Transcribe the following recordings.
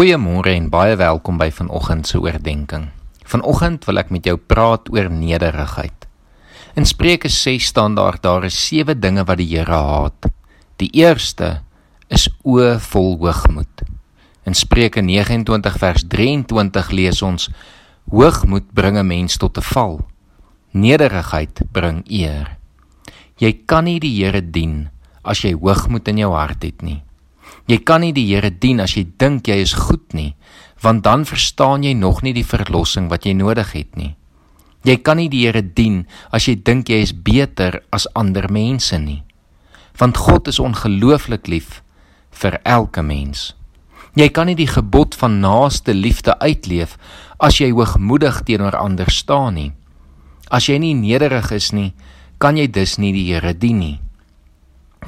Goeiemôre en baie welkom by vanoggend se oordeenking. Vanoggend wil ek met jou praat oor nederigheid. In Spreuke 6 staan daar daar is sewe dinge wat die Here haat. Die eerste is oë vol hoogmoed. In Spreuke 29 vers 23 lees ons: Hoogmoed bring 'n mens tot 'n val. Nederigheid bring eer. Jy kan nie die Here dien as jy hoogmoed in jou hart het nie. Jy kan nie die Here dien as jy dink jy is goed nie, want dan verstaan jy nog nie die verlossing wat jy nodig het nie. Jy kan nie die Here dien as jy dink jy is beter as ander mense nie. Want God is ongelooflik lief vir elke mens. Jy kan nie die gebod van naaste liefde uitleef as jy hoogmoedig teenoor ander staan nie. As jy nie nederig is nie, kan jy dus nie die Here dien nie.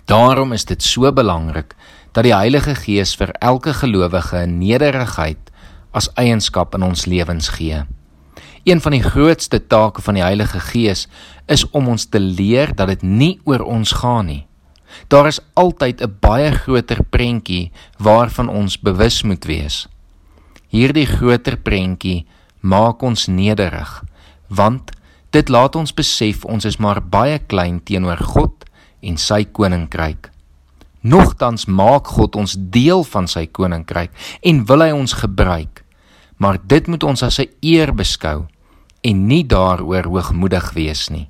Daarom is dit so belangrik dat die Heilige Gees vir elke gelowige nederigheid as eienskap in ons lewens gee. Een van die grootste take van die Heilige Gees is om ons te leer dat dit nie oor ons gaan nie. Daar is altyd 'n baie groter prentjie waarvan ons bewus moet wees. Hierdie groter prentjie maak ons nederig, want dit laat ons besef ons is maar baie klein teenoor God en sy koninkryk. Nogtans maak God ons deel van sy koninkryk en wil hy ons gebruik. Maar dit moet ons as 'n eer beskou en nie daaroor hoogmoedig wees nie.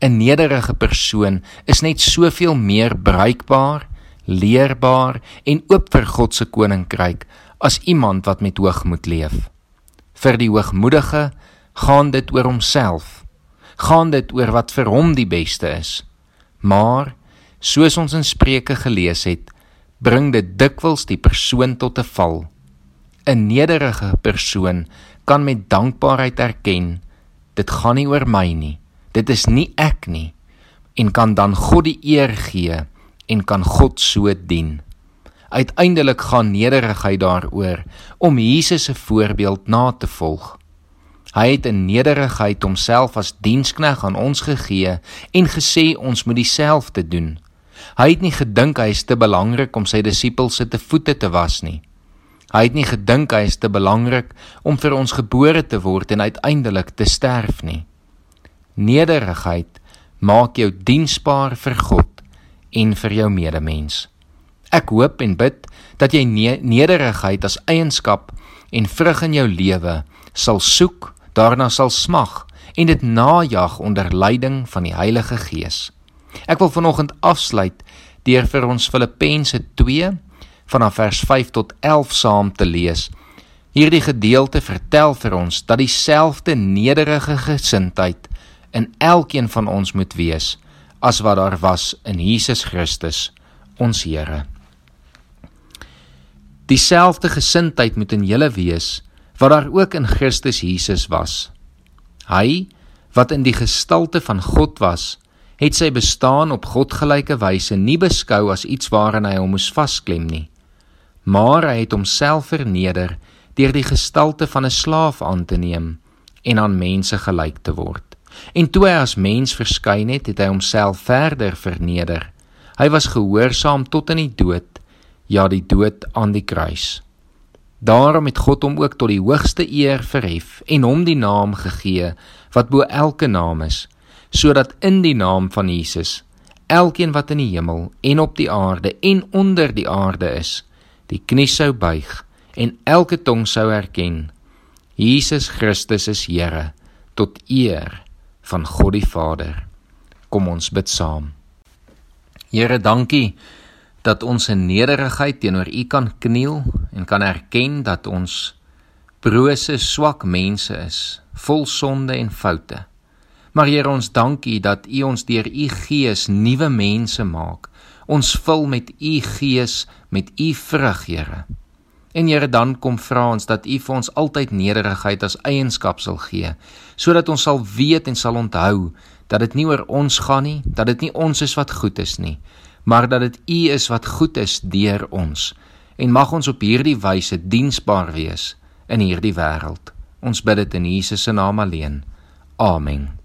'n Nederige persoon is net soveel meer bruikbaar, leerbaar en oop vir God se koninkryk as iemand wat met hoogmoed leef. Vir die hoogmoedige gaan dit oor homself. Gaan dit oor wat vir hom die beste is. Maar Soos ons in Spreuke gelees het, bring dit dikwels die persoon tot 'n val. 'n Nederige persoon kan met dankbaarheid erken, dit gaan nie oor my nie. Dit is nie ek nie en kan dan God die eer gee en kan God so dien. Uiteindelik gaan nederigheid daaroor om Jesus se voorbeeld na te volg. Hy het in nederigheid homself as dienskneg aan ons gegee en gesê ons moet dieselfde doen. Hy het nie gedink hy is te belangrik om sy disippels se voete te was nie. Hy het nie gedink hy is te belangrik om vir ons gebore te word en uiteindelik te sterf nie. Nederigheid maak jou diensbaar vir God en vir jou medemens. Ek hoop en bid dat jy nederigheid as eienskap en vrug in jou lewe sal soek, daarna sal smag en dit najag onder leiding van die Heilige Gees. Ek wil vanoggend afsluit deur vir ons Filippense 2 vanaf vers 5 tot 11 saam te lees. Hierdie gedeelte vertel vir ons dat dieselfde nederige gesindheid in elkeen van ons moet wees as wat daar was in Jesus Christus, ons Here. Dieselfde gesindheid moet in julle wees wat daar ook in Christus Jesus was. Hy wat in die gestalte van God was, het sy bestaan op godgelyke wyse nie beskou as iets waaraan hy hom moes vasklem nie. Maar hy het homself verneder deur die gestalte van 'n slaaf aan te neem en aan mense gelyk te word. En toe hy as mens verskyn het, het hy homself verder verneder. Hy was gehoorsaam tot in die dood, ja die dood aan die kruis. Daarom het God hom ook tot die hoogste eer verhef en hom die naam gegee wat bo elke naam is sodat in die naam van Jesus elkeen wat in die hemel en op die aarde en onder die aarde is, die knie sou buig en elke tong sou erken Jesus Christus is Here tot eer van God die Vader. Kom ons bid saam. Here, dankie dat ons in nederigheid teenoor U kan kniel en kan erken dat ons brose, swak mense is, vol sonde en foute. Maar Here ons dankie dat U ons deur U Gees nuwe mense maak. Ons vul met U Gees met U vrug, Here. En Here dan kom vra ons dat U vir ons altyd nederigheid as eienskap sal gee, sodat ons sal weet en sal onthou dat dit nie oor ons gaan nie, dat dit nie ons is wat goed is nie, maar dat dit U is wat goed is deur ons. En mag ons op hierdie wyse diensbaar wees in hierdie wêreld. Ons bid dit in Jesus se naam alleen. Amen.